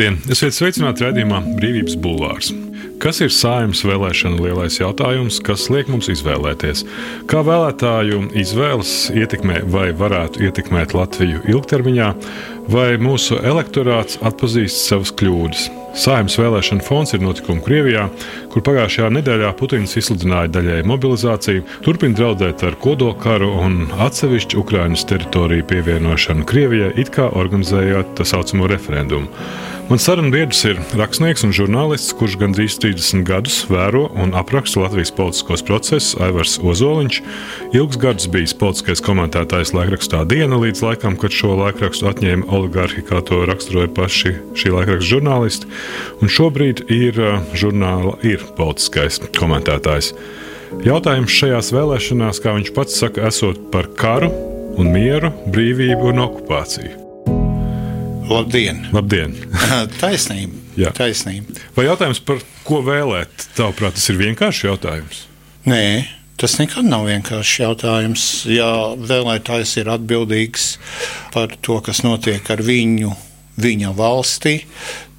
Labdien! Esiet sveicināti raidījumā Brīvības Bulvārs. Kas ir saimnes vēlēšana lielais jautājums, kas liek mums izvēlēties? Kā vēlētāju izvēles ietekmē vai varētu ietekmēt Latviju ilgtermiņā, vai mūsu elektorāts atpazīst savas kļūdas? Saimnes vēlēšana fonds ir notikumi Krievijā, kur pagājušajā nedēļā Putins izsludināja daļēju mobilizāciju, turpina draudēt ar kodolkaru un atsevišķu Ukrainas teritoriju pievienošanu Krievijai, it kā organizējot tā saucamo referendumu. Mans sarunu biedrs ir rakstnieks un žurnālists, kurš gandrīz 30 gadus vēro un apraksta Latvijas politiskos procesus Aivars Ozoliņš. Ilgus gadus bijis politiskais komentētājs laikrakstā Diena līdz laikam, kad šo laikrakstu atņēma oligarhi, kā to raksturoja paši šī laikraksta žurnālisti. Un šobrīd ir žurnāla ir politiskais komentētājs. Jautājums šajās vēlēšanās, kā viņš pats saka, esot par karu un mieru, brīvību un okupāciju. Labdien! Labdien. taisnība. Jā. taisnība. Vai jautājums par ko vēlēt, tavuprāt, tas ir vienkāršs jautājums? Nē, tas nekad nav vienkāršs jautājums. Ja vēlētājs ir atbildīgs par to, kas notiek ar viņu, viņa valstī,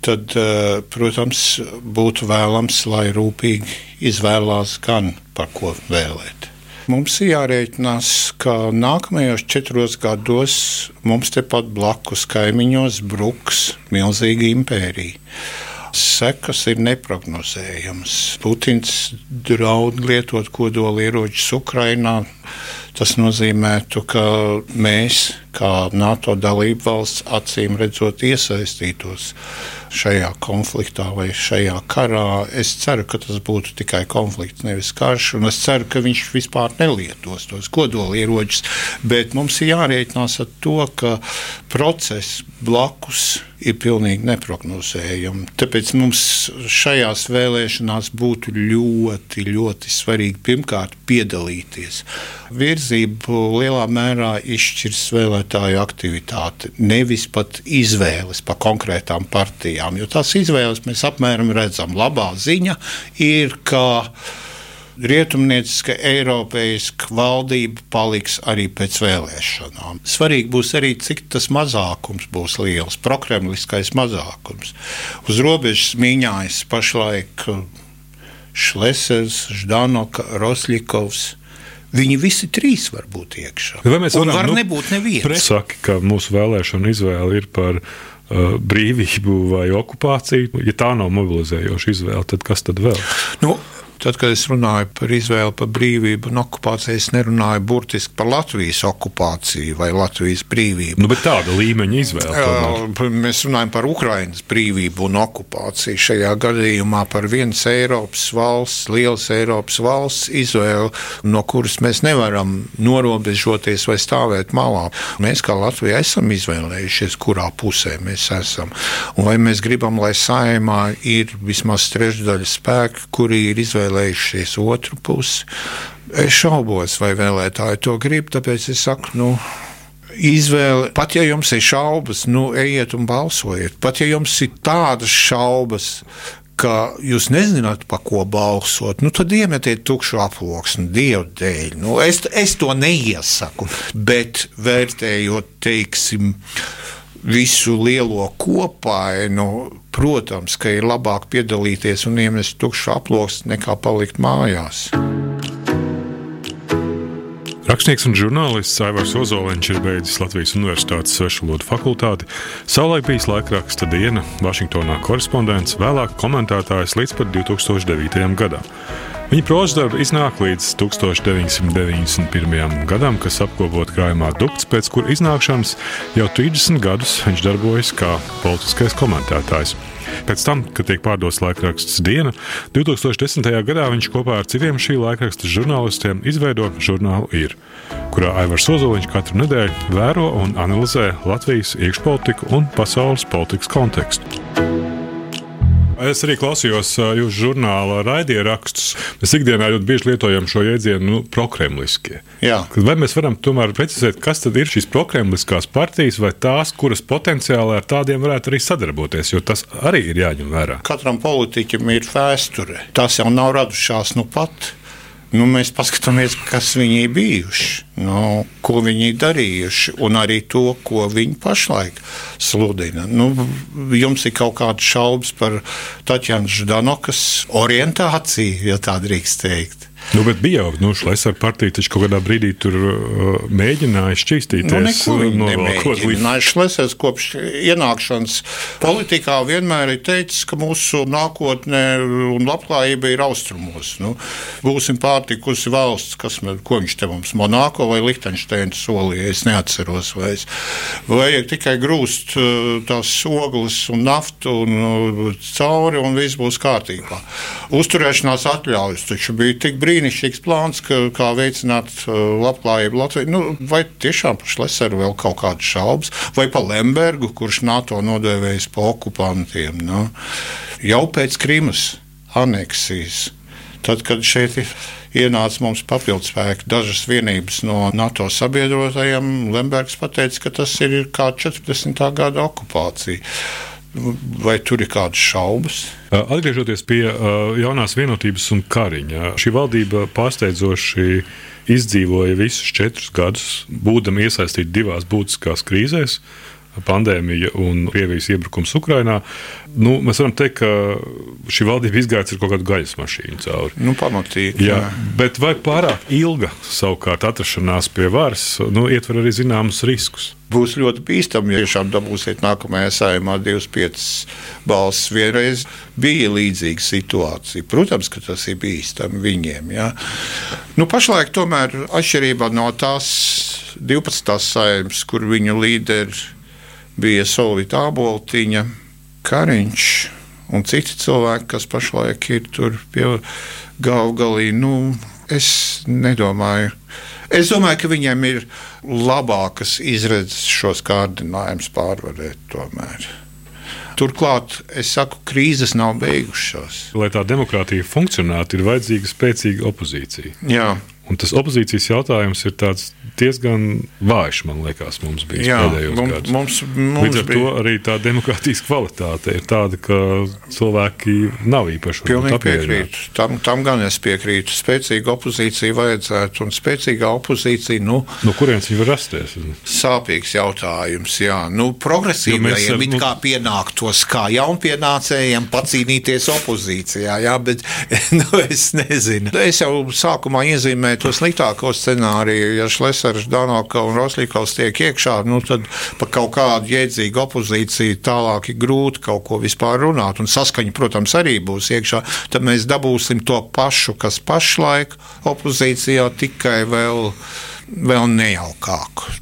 tad, eh, protams, būtu vēlams, lai rūpīgi izvēlās gan par ko vēlēt. Mums ir jārēķinās, ka nākamajos četros gados mums tepat blakus kaimiņos bruks milzīga impērija. Sekas ir neparedzējamas. Putins draud lietot kodolieročus Ukrajinā. Tas nozīmētu, ka mēs, kā NATO dalību valsts, acīm redzot, iesaistītos šajā konfliktā vai šajā karā. Es ceru, ka tas būtu tikai konflikts, nevis karš. Es ceru, ka viņš vispār nelietos tos kodolieročus. Bet mums ir jārēķinās ar to, ka process blakus ir pilnīgi neparedzējami. Tāpēc mums šajās vēlēšanās būtu ļoti, ļoti svarīgi pirmkārt piedalīties. Virzību lielā mērā izšķirs vēlētāju aktivitāte, nevis pat izvēles pa konkrētām partijām. Jo tās izvēles mēs apmēram redzam. Labā ziņa ir, ka rietumnieciska eiropeiska valdība paliks arī pēc vēlēšanām. Svarīgi būs arī, cik tas mazākums būs liels, prokremliskais mazākums. Uz robežas mīņājas pašlaik Šlesers, Ždanoka, Rosļikovs. Viņi visi trīs var būt iekšā. Vai mēs varam, var nu, nebūt neviens. Saki, ka mūsu vēlēšana izvēle ir par uh, brīvību vai okupāciju. Ja tā nav mobilizējoša izvēle, tad kas tad vēl? Nu, Tad, kad es runāju par izvēli par brīvību un okupāciju, es nerunāju burtiski par Latvijas okupāciju vai Latvijas brīvību. Nu, bet tāda līmeņa izvēle. tomēr. Mēs runājam par Ukraiņas brīvību un okupāciju. Šajā gadījumā par vienas Eiropas valsts, lielas Eiropas valsts izvēli, no kuras mēs nevaram norobežoties vai stāvēt malā. Mēs kā Latvija esam izvēlējušies, kurā pusē mēs esam. Un vai mēs gribam, lai saimā ir vismaz trešdaļa spēku, kuri ir izvēlējušies otru pusi? Es šaubos, vai vēlētāji to grib, tāpēc es saku, nu, izvēle, pat ja jums ir šaubas, nu, ejiet un balsojiet. Pat ja jums ir tādas šaubas, ka jūs nezināt, pa ko balsot, nu, tad iemetiet tukšu aploksni, dievu dēļ. Nu, es, es to neiesaku, bet vērtējot, teiksim, visu lielo kopainu, protams, ka ir labāk piedalīties un iemest tukšu aploksni nekā palikt mājās. Rakstnieks un žurnālists Aivars Ozoliņš ir beidzis Latvijas Universitātes svešvalodu fakultāti, savulaik bijis laikraksta diena, Vašingtonā korespondents, vēlāk komentētājs līdz pat 2009. gadam. Viņa prozas darbi iznāk līdz 1991. gadam, kas apkopot krājumā dukts, pēc kura iznākšanas jau 30 gadus viņš darbojas kā politiskais komentētājs. Pēc tam, kad tiek pārdots laikraksts Diena, 2010. gadā viņš kopā ar citiem šī laikraksta žurnālistiem izveido žurnālu Ir, kurā Aivars Ozoliņš katru nedēļu vēro un analizē Latvijas iekšpolitiku un pasaules politikas kontekstu. Es arī klausījos jūsu žurnāla raidījumrakstus. Mēs ikdienā ļoti bieži lietojam šo jēdzienu nu, prokremliskie. Jā. Vai mēs varam tomēr precizēt, kas tad ir šīs prokremliskās partijas vai tās, kuras potenciāli ar tādiem varētu arī sadarboties, jo tas arī ir jāņem vērā. Katram politiķim ir vēsture. Tās jau nav radušās nu pat. Nu, mēs paskatāmies, kas viņi ir bijuši, nu, ko viņi ir darījuši, un arī to, ko viņi pašlaik sludina. Nu, jums ir kaut kādas šaubas par Taķānas Ždanokas orientāciju, ja tā drīkst teikt. Nu, bet bija jau, nu, Šlesner partija taču kaut kādā brīdī tur uh, mēģināja šķīstīties. Nu, neko viņi nemēģināja. Šlesners kopš ienākšanas politikā vienmēr ir teicis, ka mūsu nākotne un labklājība ir austrumos. Nu, būsim pārtikusi valsts, kas, ko viņš te mums Monako vai Lihtenšteina solīja, es neatceros vairs. Vajag tikai grūst uh, tās ogles un naftu un uh, cauri un viss būs kārtībā. Uzturēšanās atļaujas taču bija tik brīnišķīgi brīnišķīgs plāns, ka, kā veicināt uh, labklājību Latvijā. Nu, vai tiešām par Šleseru vēl kaut kādas šaubas, vai par Lembergu, kurš NATO nodēvējis par okupantiem? Nu, jau pēc Krimas aneksijas, tad, kad šeit ir ienāca mums papildspēki, dažas vienības no NATO sabiedrotajiem. Lembergs teica, ka tas ir kā 40. gada okupācija. Vai tur ir kādas šaubas? Atgriežoties pie jaunās vienotības un kariņa, šī valdība pārsteidzoši izdzīvoja visus četrus gadus, būdama iesaistīta divās būtiskās krīzēs pandēmija un Krievijas iebrukums Ukrajinā. Nu, mēs varam teikt, ka šī valdība izgāja ar kaut kādu gaļas mašīnu cauri. Nu, pamatīgi. Jā, jā. Bet vai pārāk ilga savukārt atrašanās pie varas nu, ietver arī zināmus riskus? Būs ļoti bīstami, ja tiešām dabūsiet nākamajā saimā 25 balsis. Vienreiz bija līdzīga situācija. Protams, ka tas ir bīstami viņiem. Ja? Nu, pašlaik, tomēr, atšķirībā no tās 12. saimnes, kur viņu līderi bija Solvita Aboltiņa, Kariņš un citi cilvēki, kas pašlaik ir tur pie galva galī. Nu, es nedomāju. Es domāju, ka viņiem ir labākas izredzes šos kārdinājumus pārvarēt tomēr. Turklāt, es saku, krīzes nav beigušās. Lai tā demokrātija funkcionētu, ir vajadzīga spēcīga opozīcija. Jā. Un tas opozīcijas jautājums ir diezgan vājš, man liekas, mums bija Jā, pēdējos mums, gados. Mums, mums Līdz ar bija... to arī tā demokrātijas kvalitāte ir tāda, ka cilvēki nav īpaši Pilnīgi piekrītu. Tam, tam gan es piekrītu. Spēcīga opozīcija vajadzētu, un spēcīgā opozīcija, nu, no kurienes viņa var rasties? Sāpīgs jautājums, jā. Nu, progresīvajiem ar, it nu... kā pienāktos kā jaunpienācējiem pacīnīties opozīcijā, jā, bet, nu, es nezinu. Es jau sākumā iezīmēju to sliktāko scenāriju, ja Šlesers, Danoka un Roslīkovs tiek iekšā, nu tad par kaut kādu jēdzīgu opozīciju tālāk ir grūti kaut ko vispār runāt. Un saskaņa, protams, arī būs iekšā. Tad mēs dabūsim to pašu, kas pašlaik opozīcijā tikai vēl vēl nejaukāku.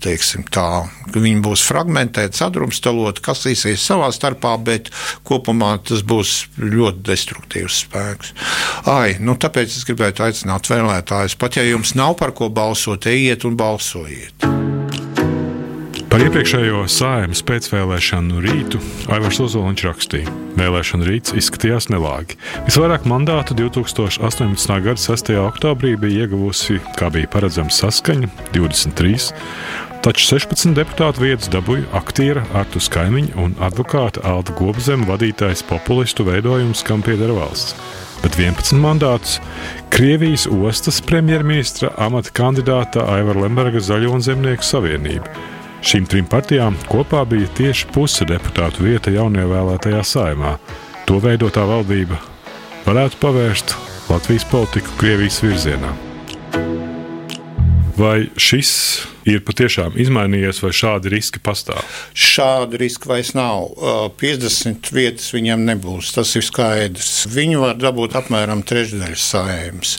Viņi būs fragmentēti, sadrumstaloti, kas īsies savā starpā, bet kopumā tas būs ļoti destruktīvs spēks. Ai, nu, tāpēc es gribētu aicināt vēlētājus, pat ja jums nav par ko balsot, ejiet un balsojiet. Par iepriekšējo sājumas pēcvēlēšanu rītu Aivars Ozoliņš rakstīja, ka vēlēšana rīts izskatījās nelāgi. Visvairāk mandātu 2018. gada 6. oktobrī bija ieguvusi, kā bija paredzams, saskaņa 23. Taču 16 deputātu vietas dabūja aktiera Artus Kaimiņa un advokāta Alda Gobzem vadītais populistu veidojums, kam pieder valsts. Bet 11 mandātus Krievijas ostas premjerministra amata kandidāta Aivara Lemberga Zaļo un Zemnieku savienība Šīm trim partijām kopā bija tieši puse deputātu vieta jaunievēlētajā saimā. To veidotā valdība varētu pavērst Latvijas politiku Krievijas virzienā. Vai šis ir patiešām izmainījies, vai šādi riski pastāv? Šādi riski vairs nav. 50 vietas viņam nebūs. Tas ir skaidrs. Viņi var dabūt apmēram trešdaļu saimnes.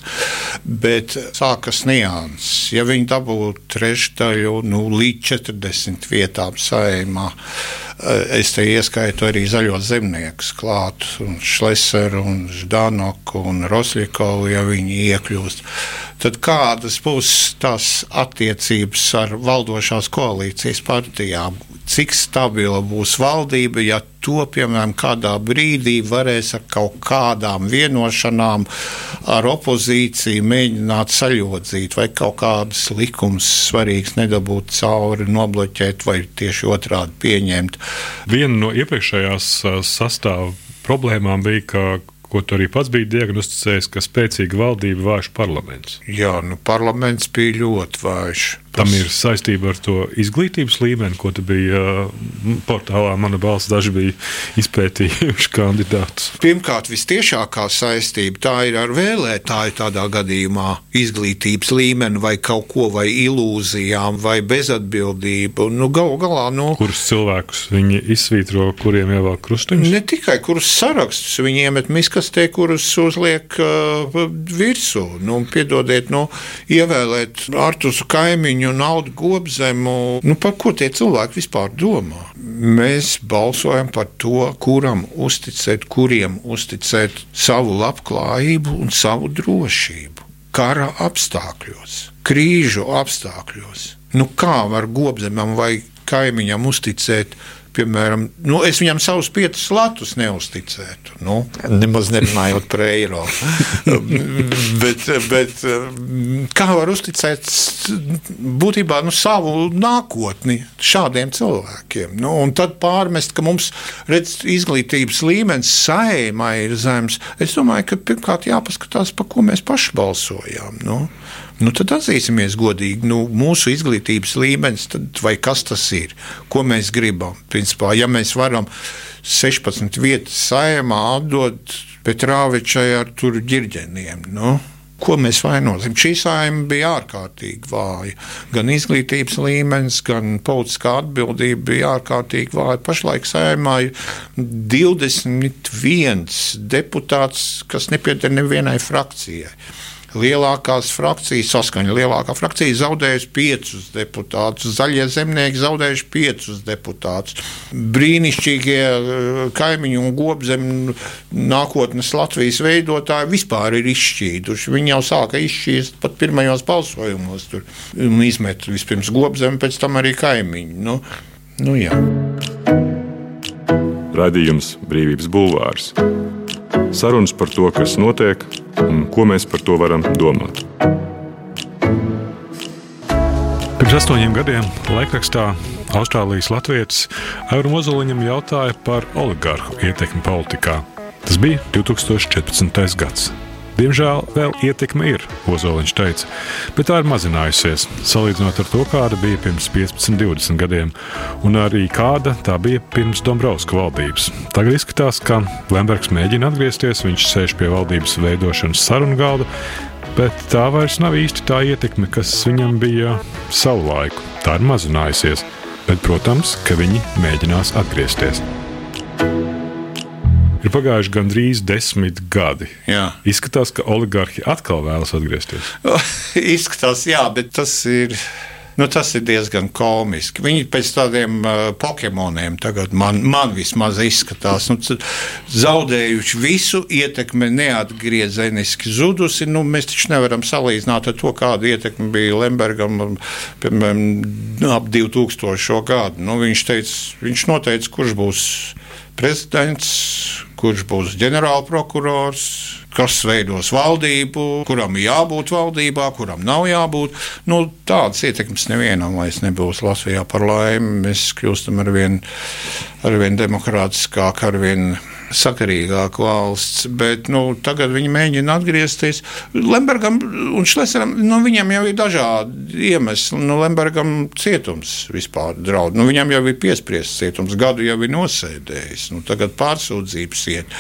Bet sākas nianses. Ja viņi dabūtu trešdaļu nu, līdz 40 vietām saimā, es te ieskaitu arī zaļos zemniekus klāt, un Šleseru, un Ždanoku un Roslikovu, ja viņi iekļūst tad kādas būs tās attiecības ar valdošās koalīcijas partijām? Cik stabila būs valdība, ja to, piemēram, kādā brīdī varēs ar kaut kādām vienošanām ar opozīciju mēģināt saļodzīt, vai kaut kādas likumus svarīgas nedabūt cauri, nobloķēt, vai tieši otrādi pieņemt. Viena no iepriekšējās sastāvdaļām problēmām bija, ka ko tu arī pats biji diagnosticējis, ka spēcīga valdība vājš parlaments. Jā, nu, parlaments bija ļoti vājš. Tam ir saistība ar to izglītības līmeni, ko tu biji uh, portālā. Mana balss daži bija izpētījuši kandidātus. Pirmkārt, visciešākā saistība tā ir ar vēlētāju tādā gadījumā izglītības līmeni vai kaut ko, vai ilūzijām, vai bezatbildību. Nu, Galu galā, nu, kurus cilvēkus viņi izsvītro, kuriem ievelk krustiņus? Ne tikai kurus sarakstus viņi iemet miskastē, kurus uzliek uh, virsū. Nu, piedodiet, nu, ievēlēt Artusu kaimiņu viņu naudu gobzemu. Nu, par ko tie cilvēki vispār domā? Mēs balsojam par to, kuram uzticēt, kuriem uzticēt savu labklājību un savu drošību. Kara apstākļos, krīžu apstākļos. Nu, kā var gobzemam vai kaimiņam uzticēt piemēram, nu, es viņam savus piecus latus neusticētu. Nu, nemaz nerunājot par eiro. bet, bet kā var uzticēt būtībā nu, savu nākotni šādiem cilvēkiem? Nu, un tad pārmest, ka mums redz, izglītības līmenis saimā ir zems. Es domāju, ka pirmkārt jāpaskatās, pa ko mēs paši balsojām. Nu. Nu, tad atzīsimies godīgi, nu, mūsu izglītības līmenis, tad, vai kas tas ir, ko mēs gribam. Principā, ja mēs varam 16 vietas saimā atdot Petrāvičai ar tur ģirģeniem. Nu, Ko mēs vainosim? Šī saima bija ārkārtīgi vāja. Gan izglītības līmenis, gan politiskā atbildība bija ārkārtīgi vāja. Pašlaik saimā ir 21 deputāts, kas nepieder nevienai frakcijai lielākās frakcijas saskaņa. Lielākā frakcija zaudējusi piecus deputātus, zaļie zemnieki zaudējuši piecus deputātus. Brīnišķīgie eh, kaimiņu un gobzemi nākotnes Latvijas veidotāji vispār ir izšķīduši. Viņi jau sāka izšķīst pat pirmajos balsojumos. Tur izmet vispirms gobzemi, pēc tam arī kaimiņu. Nu, nu jā. Radījums Brīvības Bulvārs. Sarunas par to, kas notiek un ko mēs par to varam domāt. Pirms astoņiem gadiem laikrakstā Austrālijas Latvijas Euram Ozoliņam jautāja par oligarhu ietekmi politikā. Tas bija 2014. gads. Diemžēl vēl ietekme ir, Ozoliņš teica, bet tā ir mazinājusies, salīdzinot ar to, kāda bija pirms 15, 20 gadiem, un arī kāda tā bija pirms Dombrovska valdības. Tagad izskatās, ka Lembergs mēģina atgriezties, viņš sēž pie valdības veidošanas sarunu galda, bet tā vairs nav īsti tā ietekme, kas viņam bija savu laiku. Tā ir mazinājusies, bet, protams, ka viņi mēģinās atgriezties. Ir pagājuši gandrīz desmit gadi. Jā. Izskatās, ka oligarhi atkal vēlas atgriezties. Izskatās, jā, bet tas ir. Nu, tas ir diezgan komiski. Viņi pēc tādiem uh, Pokemoniem tagad man, man vismaz izskatās. Nu, zaudējuši visu ietekmi, neatgriezeniski zudusi. Nu, mēs taču nevaram salīdzināt ar to, kāda ietekme bija Lembergam piemēram, ap 2000. gadu. Nu, viņš, teica, viņš noteica, kurš būs prezidents, kurš būs ģenerālprokurors, kas veidos valdību, kuram ir jābūt valdībā, kuram nav jābūt. Nu, tādas ietekmes nevienam vairs nebūs Latvijā par laimi. Mēs kļūstam ar vien, ar vien demokrātiskāk, ar vien sakarīgāka valsts, bet nu, tagad viņi mēģina atgriezties. Lembergam un Šleseram nu, jau ir dažādi iemesli. Nu, Lembergam cietums vispār draud. Nu, viņam jau ir piespriests cietums, gadu jau ir nosēdējis. Nu, tagad pārsūdzības iet.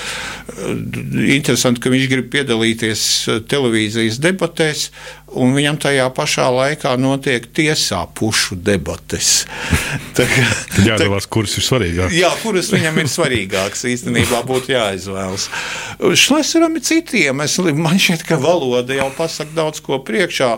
Interesanti, ka viņš grib piedalīties televīzijas debatēs, un viņam tajā pašā laikā notiek tiesā pušu debates. Jāatcerās, kuras ir svarīgākas. Jā, kuras viņam ir svarīgākas īstenībā būtu jāizvēlas. Šleseram ir citi iemesli. Man šķiet, ka valoda jau pasaka daudz ko priekšā.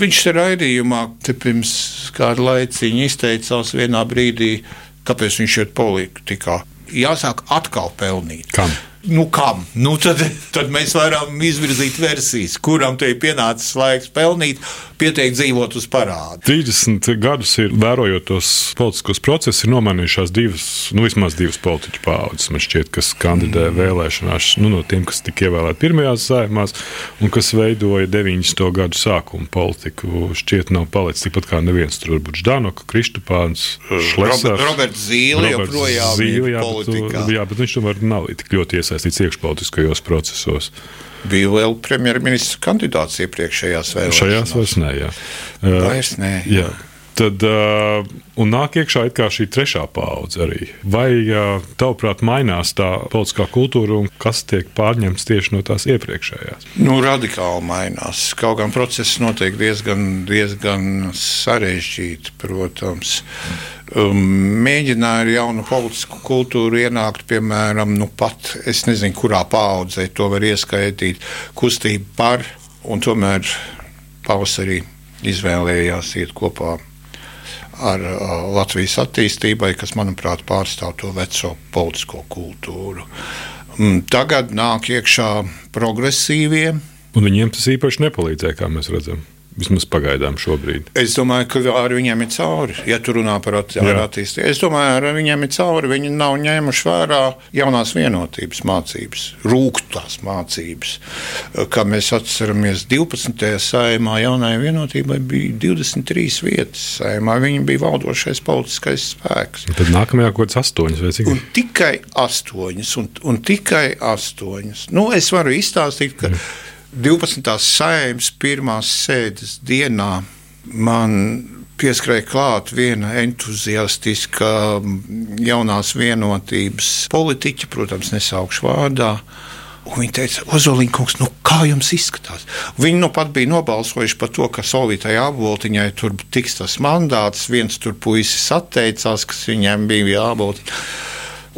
Viņš te raidījumā pirms kāda laiciņa izteicās vienā brīdī, kāpēc viņš iet politikā. Jāsāk atkal pelnīt. Kam? Nu, kam? Nu, tad, tad mēs varam izvirzīt versijas, kuram te ir pienācis laiks pelnīt, pieteikt dzīvot uz parādu. 30 gadus ir vērojot tos politiskos procesus, ir nomainījušās divas, nu, vismaz divas politiķu paudzes. Man šķiet, kas kandidē mm. vēlēšanās, nu, no tiem, kas tika ievēlēti pirmajās saimās un kas veidoja 90. gadu sākumu politiku. Šķiet, nav palicis tikpat kā neviens tur, varbūt Ždanoka, Kristupāns, Šlesers. Roberts Zīle joprojām ir politikā. Bet, jā, bet viņš tomēr nav tik ļoti iesaistīts iesaistīts iekšpolitiskajos procesos. Bija vēl premjerministra kandidāts iepriekšējās vēlēšanās. Šajās vairs nē, jā. Vairs nē. Jā. Tad, uh, un nāk iekšā šī trešā paudze arī. Vai, uh, tavuprāt, mainās tā politiskā kultūra un kas tiek pārņemts tieši no tās iepriekšējās? Nu, radikāli mainās. Kaut gan process notiek diezgan, diezgan sarežģīti, protams. Um, mēģināja ar jaunu politisku kultūru ienākt, piemēram, nu pat es nezinu, kurā paudzē to var ieskaitīt, kustību par, un tomēr pavasarī izvēlējās iet kopā ar uh, Latvijas attīstībai, kas, manuprāt, pārstāv to veco politisko kultūru. Mm, tagad nāk iekšā progresīvie. Un viņiem tas īpaši nepalīdzēja, kā mēs redzam. Vismaz pagaidām šobrīd. Es domāju, ka ar viņiem ir cauri. Ja tu runā par attīstību, es domāju, ar viņiem ir cauri. Viņi nav ņēmuši vērā jaunās vienotības mācības, rūktās mācības. Kā mēs atceramies, 12. saimā jaunajai vienotībai bija 23 vietas. Saimā. Viņi bija valdošais politiskais spēks. Un tad nākamajā kaut kāds astoņas vai cik? Un tikai astoņas, un, un tikai astoņas. Nu, es varu izstāstīt, ka. Mm 12. saimnes pirmās sēdes dienā man pieskrēja klāt viena entuziastiska jaunās vienotības politiķa, protams, nesaukšu vārdā. Un viņa teica, Ozoliņš, nu, kā jums izskatās? Viņi nu pat bija nobalsojuši par to, ka Solītai apboltiņai tur tiks tas mandāts. Viens tur puisis atteicās, kas viņiem bija jāboltiņa.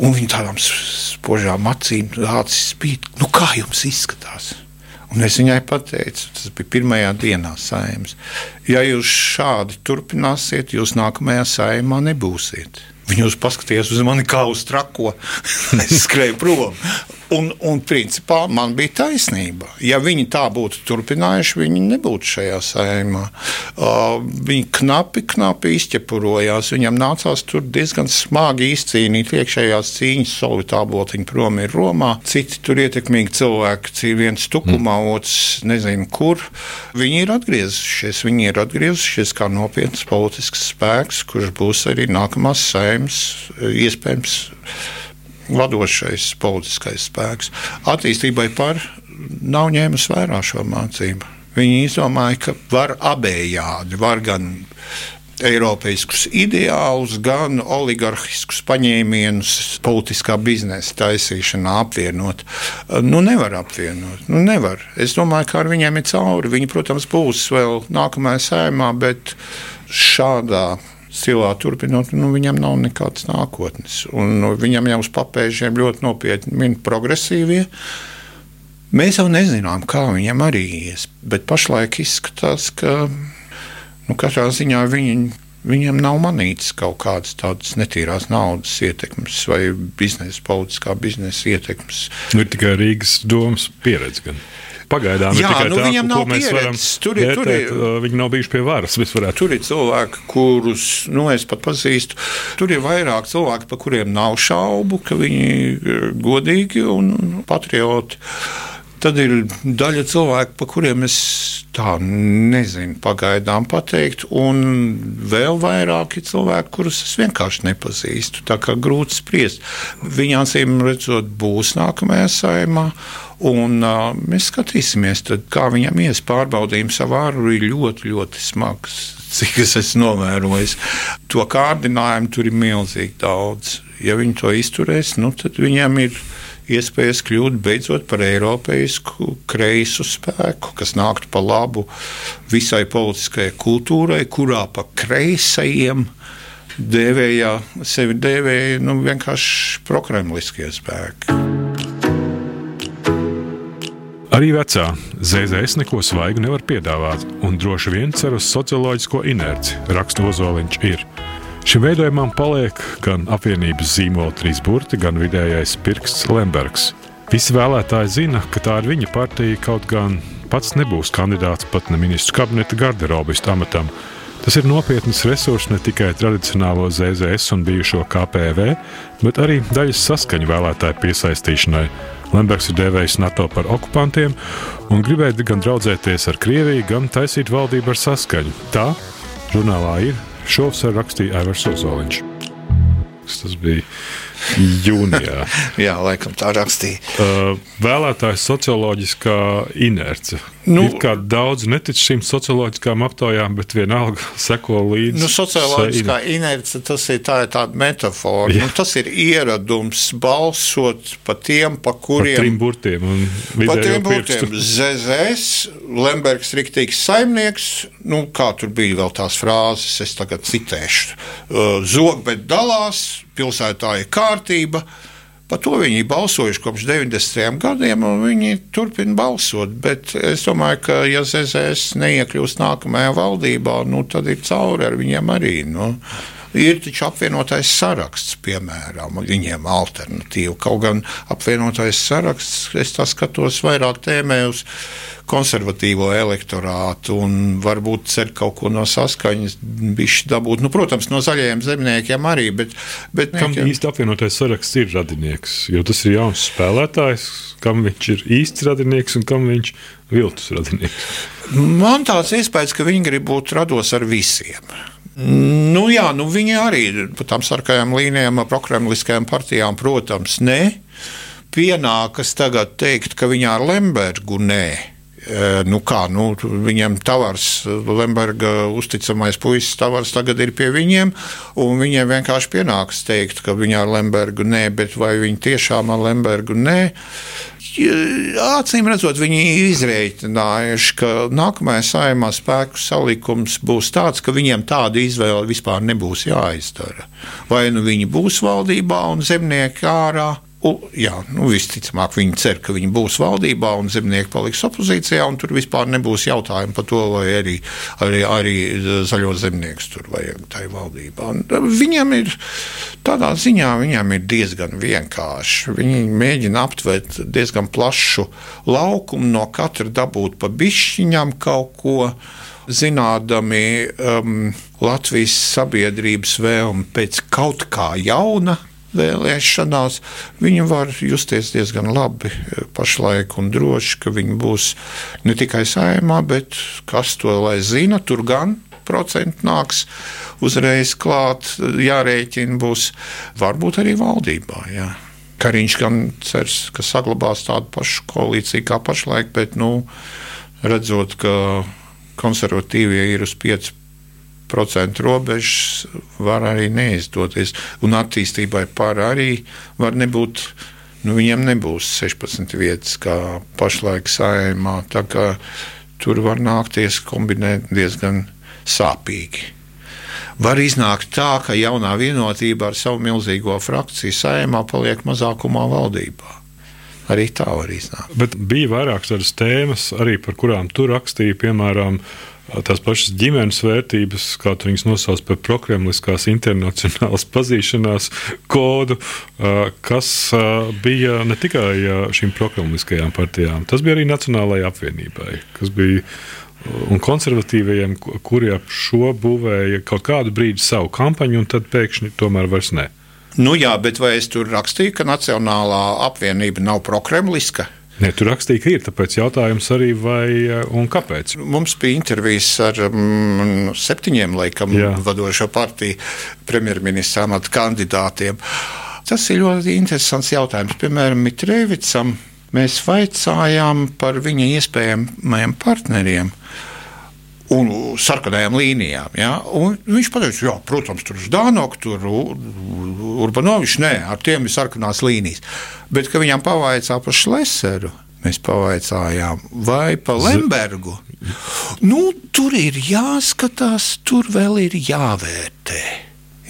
Un viņi tādām spožām acīm acis spīd. Nu, kā jums izskatās? Un es viņai pateicu, tas bija pirmajā dienā saimnes. Ja jūs šādi turpināsiet, jūs nākamajā saimā nebūsiet. Viņi uz paskatījās uz mani kā uz trako. es skrēju prom. Un, un principā man bija taisnība. Ja viņi tā būtu turpinājuši, viņi nebūtu šajā saimā. Uh, viņi knapi, knapi izķepurojās. Viņam nācās tur diezgan smagi izcīnīt iekšējās cīņas. Solvitā botiņa prom ir Romā. Citi tur ietekmīgi cilvēki, viens tukumā, mm. otrs nezinu kur. Viņi ir atgriezušies. Viņi ir atgriezušies kā nopietns politisks spēks, kurš būs arī nākamās saimas iespējams vadošais politiskais spēks. Attīstībai par nav ņēmis vērā šo mācību. Viņi izdomāja, ka var abējādi, var gan Eiropiskus ideālus, gan oligarhiskus paņēmienus politiskā biznesa taisīšanā apvienot. Nu, nevar apvienot. Nu, nevar. Es domāju, ka ar viņiem ir cauri. Viņi, protams, būs vēl nākamajā sēmā, bet šādā stilā turpinot, nu, viņam nav nekādas nākotnes. Un, nu, viņam jau uz papēžiem ļoti nopietni min progresīvie. Mēs jau nezinām, kā viņam arī ies, bet pašlaik izskatās, ka nu, katrā ziņā viņi, viņiem nav manītas kaut kādas tādas netīrās naudas ietekmes vai biznesa, politiskā biznesa ietekmes. Nu, ir tikai Rīgas domas pieredze. Gan. Pagaidām Jā, ir tikai nu, tā, viņam nav ko mēs varam tur ir, tur ir. Viņi nav bijuši pie varas. Tur ir cilvēki, kurus nu, es pat pazīstu. Tur ir vairāk cilvēku, par kuriem nav šaubu, ka viņi ir godīgi un patrioti. Tad ir daļa cilvēku, par kuriem es tā nezinu, pagaidām pateikt, un vēl vairāk ir cilvēki, kurus es vienkārši nepazīstu. Tā kā grūti spriest. Viņa acīm redzot, būs nākamajā saimā. Un, uh, mēs skatīsimies, tad, kā viņam ies pārbaudījums savā ārā ir ļoti, ļoti smags. Cik es esmu novērojis, to kārdinājumu tur ir milzīgi daudz. Ja viņi to izturēs, nu, tad viņiem ir iespējas kļūt beidzot par eiropeisku kreisu spēku, kas nāktu pa labu visai politiskajai kultūrai, kurā pa kreisajiem dēvēja, sevi dēvēja nu, vienkārši prokremliskie spēki. Arī vecā ZZS neko svaigu nevar piedāvāt, un droši vien cer uz socioloģisko inerci, raksta Ozoliņš. Ir. Šim veidojumam paliek gan apvienības zīmola trīs burti, gan vidējais pirksts Lembergs. Visi vēlētāji zina, ka tā ir viņa partija, kaut gan pats nebūs kandidāts pat ne ministru kabineta garderobistu amatam. Tas ir nopietns resurs ne tikai tradicionālo ZZS un bijušo KPV, bet arī daļas saskaņu vēlētāju piesaistīšanai. Lembergs ir devējis NATO par okupantiem un gribēja gan draudzēties ar Krieviju, gan taisīt valdību ar saskaņu. Tā žurnālā ir Šovs rakstīja Aivars Ozoliņš. Tas bija Jūnijā. Jā, laikam tā rakstīja. Uh, vēlētājs socioloģiskā inerce. Nu, ir kā daudz netic šīm socioloģiskām aptaujām, bet vienalga seko līdzi. Nu, socioloģiskā inerce tas ir, tā ir tāda metafora. Nu, tas ir ieradums balsot pa tiem, pa kuriem. Pa trim burtiem. Pa tiem burtiem. ZZS, Lembergs riktīgs saimnieks, nu, kā tur bija vēl tās frāzes, es tagad citēšu. Uh, Zog, bet dalās, pilsētā ir kārtība. Par to viņi balsojuši kopš 90. gadiem, un viņi turpina balsot. Bet es domāju, ka, ja ZZS neiekļūst nākamajā valdībā, nu, tad ir cauri ar viņiem arī. Nu. Ir taču apvienotais saraksts, piemēram, viņiem alternatīva. Kaut gan apvienotais saraksts, es tā skatos vairāk tēmē uz konservatīvo elektorātu un varbūt cer kaut ko no saskaņas bišķi dabūt. Nu, protams, no zaļajiem zemniekiem arī, bet... bet kam nekiem... īsti apvienotais saraksts ir radinieks? Jo tas ir jauns spēlētājs, kam viņš ir īsts radinieks un kam viņš viltus radinieks. Man tāds iespējas, ka viņi grib būt rados ar visiem. Nu, jā, nu, viņi arī par tām sarkanām līnijām, prokremliskajām partijām, protams, nē. Pienākas tagad teikt, ka viņi ar Lembergu nē. Nu kā, nu, viņam Tavars, Lemberga uzticamais puisis Tavars tagad ir pie viņiem, un viņiem vienkārši pienāks teikt, ka viņi ar Lembergu nē, bet vai viņi tiešām ar Lembergu nē? Acīm redzot, viņi ir izreikinājuši, ka nākamajā saimā spēku salikums būs tāds, ka viņiem tāda izvēle vispār nebūs jāizdara. Vai nu viņi būs valdībā un zemnieki ārā, U, jā, nu, visticamāk, viņi cer, ka viņi būs valdībā un zemnieki paliks opozīcijā, un tur vispār nebūs jautājumu par to, vai arī, arī, arī zaļo zemnieku tur vajag tajā valdībā. Un viņam ir tādā ziņā viņam ir diezgan vienkārši. Viņi mēģina aptvert diezgan plašu laukumu, no katra dabūt pa bišķiņam kaut ko zinādami um, Latvijas sabiedrības vēlmi pēc kaut kā jauna, vēlēšanās, viņi var justies diezgan labi eh, pašlaik un droši, ka viņi būs ne tikai saimā, bet kas to lai zina, tur gan procenti nāks uzreiz klāt, jārēķina būs varbūt arī valdībā. Jā. Kariņš gan cers, ka saglabās tādu pašu koalīciju kā pašlaik, bet nu, redzot, ka konservatīvie ir uz 5 procentu robežas var arī neizdoties. Un attīstībai par arī var nebūt. Nu, viņam nebūs 16 vietas, kā pašlaik saimā. Tur var nākties kombinēt diezgan sāpīgi. Var iznākt tā, ka jaunā vienotība ar savu milzīgo frakciju saimā paliek mazākumā valdībā. Arī tā var iznākt. Bet bija vairākas tādas tēmas, arī par kurām tu rakstīji, piemēram, uh, tās pašas ģimenes vērtības, kā tu viņus nosauc par prokremliskās internacionālas pazīšanās kodu, kas bija ne tikai šīm prokremliskajām partijām, tas bija arī Nacionālajai apvienībai, kas bija un konservatīvajiem, kuri ap šo būvēja kaut kādu brīdi savu kampaņu, un tad pēkšņi tomēr vairs ne. Nu jā, bet vai es tur rakstīju, ka Nacionālā apvienība nav prokremliska? Ne, tur rakstīja, ka ir. Tāpēc jautājums arī, vai eh, un kāpēc? Mums bija intervijas ar mm, septiņiem laikam Jā. vadošo partiju premjerministra amata kandidātiem. Tas ir ļoti interesants jautājums. Piemēram, Mitrēvicam mēs vaicājām par viņa iespējamajiem partneriem un sarkanajām līnijām. Ja? Un viņš teica, jā, protams, tur ir Dānoks, tur Urbanovičs, nē, ar tiem ir sarkanās līnijas. Bet, viņam pavaicā par Šleseru, mēs pavaicājām, vai pa Lembergu, nu, tur ir jāskatās, tur vēl ir jāvērtē.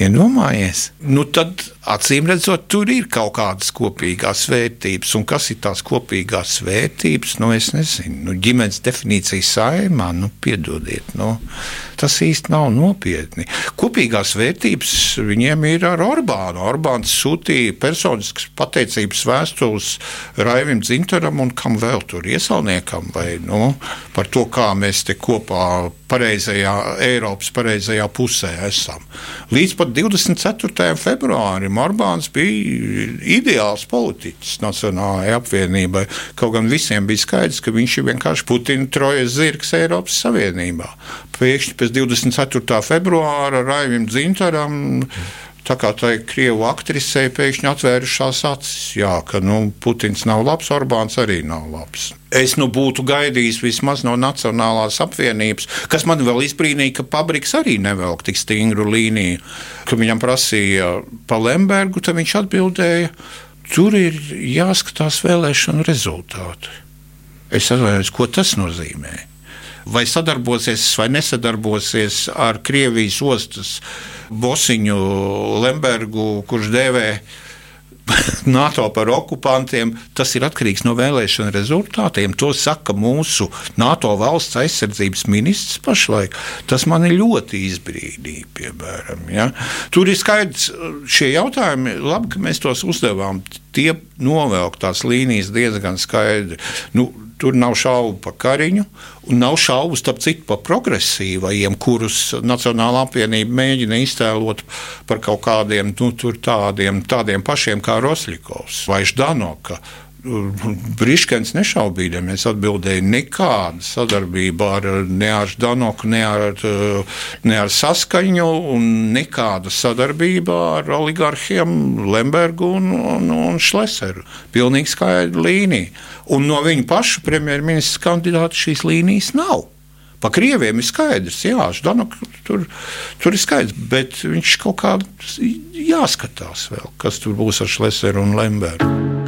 Iedomājies, nu tad acīm redzot, tur ir kaut kādas kopīgās vērtības. Un kas ir tās kopīgās vērtības? Nu, es nezinu, nu, ģimenes definīcija saimā, nu, piedodiet, nu, tas īsti nav nopietni. Kopīgās vērtības viņiem ir ar Orbānu. Orbāns sūtīja personiskas pateicības vēstules Raivim Dzintaram un kam vēl tur iesaulniekam vai nu, par to, kā mēs te kopā pareizajā, Eiropas pareizajā pusē esam. Līdz pat 24. februārim Orbāns bija ideāls politiķis Nacionālajai apvienībai. Kaut gan visiem bija skaidrs, ka viņš ir vienkārši Putina trojas zirgs Eiropas Savienībā. Pēkšņi pēc 24. februāra Raivim Dzintaram Tā kā tai krievu aktrisei pēkšņi atvērušās acis, jā, ka nu, Putins nav labs, Orbāns arī nav labs. Es nu būtu gaidījis vismaz no Nacionālās apvienības, kas man vēl izbrīnīja, ka Pabriks arī nevelk tik stingru līniju. Kad viņam prasīja pa Lembergu, tad viņš atbildēja, tur ir jāskatās vēlēšanu rezultāti. Es atvainojos, ko tas nozīmē vai sadarbosies vai nesadarbosies ar Krievijas ostas bosiņu Lembergu, kurš dēvē NATO par okupantiem, tas ir atkarīgs no vēlēšana rezultātiem. To saka mūsu NATO valsts aizsardzības ministrs pašlaik. Tas man ļoti izbrīdīja, piemēram. Ja? Tur ir skaidrs, šie jautājumi, labi, ka mēs tos uzdevām. Tie novelk tās līnijas diezgan skaidri. Nu, Tur nav šaubu par Kariņu, un nav šaubu starp citu par progresīvajiem, kurus Nacionāla apvienība mēģina iztēlot par kaut kādiem nu, tādiem, tādiem pašiem kā Rosļikovs vai Ždanoka Briškens nešaubīdamies atbildēja, nekāda sadarbība ar, ne ar Danoku, ne ar, ne ar Saskaņu, un nekāda sadarbība ar oligarhiem Lembergu un, un, un Šleseru. Pilnīgi skaidra līnija. Un no viņu pašu premjerministra kandidāta šīs līnijas nav. Pa krieviem ir skaidrs, jā, Ždanok, tur, tur ir skaidrs, bet viņš kaut kā jāskatās vēl, kas tur būs ar Šleseru un Lembergu.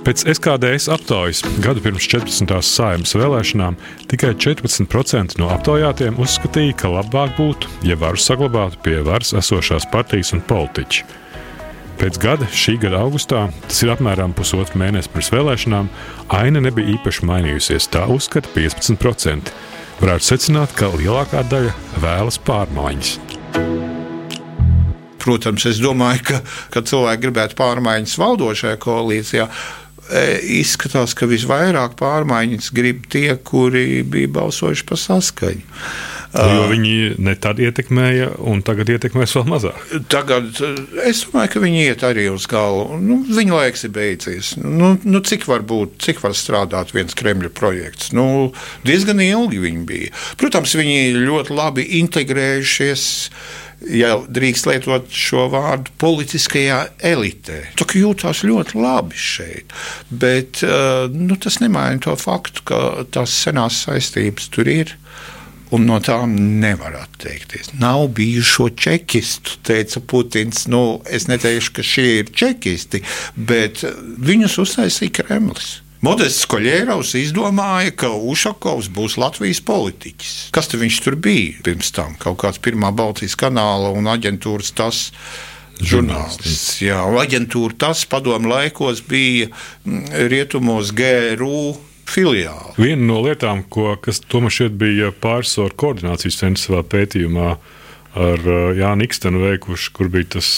Pēc SKDS aptaujas gadu pirms 14. sājumas vēlēšanām tikai 14% no aptaujātiem uzskatīja, ka labāk būtu, ja varu saglabātu pie varas esošās partijas un politiķi. Pēc gada, šī gada augustā, tas ir apmēram pusotru mēnesi pirms vēlēšanām, aina nebija īpaši mainījusies. Tā uzskata 15%. Varētu secināt, ka lielākā daļa vēlas pārmaiņas. Protams, es domāju, ka, ka cilvēki gribētu pārmaiņas valdošajā koalīcijā. E, izskatās, ka visvairāk pārmaiņas grib tie, kuri bija balsojuši par saskaņu. Jo viņi ne tad ietekmēja, un tagad ietekmēs vēl mazāk. Tagad es domāju, ka viņi iet arī uz galvu. Nu, viņa laiks ir beidzies. Nu, nu, cik var būt, cik var strādāt viens Kremļa projekts? Nu, diezgan ilgi viņi bija. Protams, viņi ļoti labi integrējušies ja drīkst lietot šo vārdu, politiskajā elitē. Tā jūtas ļoti labi šeit, bet eh, nu, tas nemaina to faktu, ka tās senās saistības tur ir. Un no tām nevar atteikties. Nav bijušo čekistu, teica Putins. Nu, es neteikšu, ka šie ir čekisti, bet viņus uztaisīja Kremlis. Modests Koļēraus izdomāja, ka Ušakovs būs Latvijas politiķis. Kas viņš tur bija pirms tam? Kaut kāds pirmā Baltijas kanāla un aģentūras tas. Žurnālists. Jā, aģentūra tas padomu laikos bija mm, rietumos GRU filiāli. Viena no lietām, ko, kas tomēr šeit bija pārsvaru koordinācijas centrs savā pētījumā ar Jānu Ikstenu veikuši, kur bija tas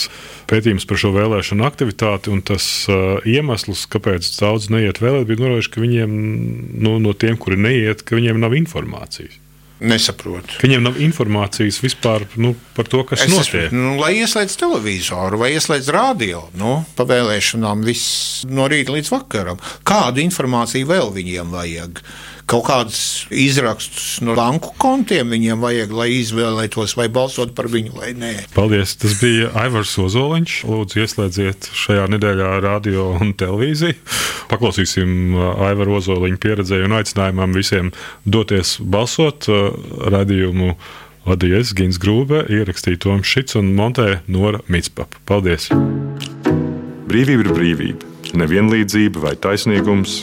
pētījums par šo vēlēšanu aktivitāti. Tas uh, iemesls, kāpēc daudz neiet vēlēt, bija norādīts, ka viņiem nu, no tiem, kuri neiet, ka viņiem nav informācijas. Nesaprotu. Viņiem nav informācijas vispār nu, par to, kas es notiek. Es, nu, lai ieslēdz televizoru vai ieslēdz radio, nu, pa vēlēšanām viss no rīta līdz vakaram. Kādu informāciju vēl viņiem vajag? Kaut kādus izrakstus no banku kontiem viņiem vajag, lai izvēlētos vai balsot par viņu vai nē. Paldies! Tas bija Aivars Ozoliņš. Lūdzu, ieslēdziet šajā nedēļā radio un televīziju. Paklausīsim uh, Aivaru Ozoliņu pieredzēju un aicinājumam visiem doties balsot uh, radījumu. Vadīja es Gins Grūbe, ierakstīja Toms Šits un montēja Nora Mitspapa. Paldies! Brīvība ir brīvība nevienlīdzība vai taisnīgums,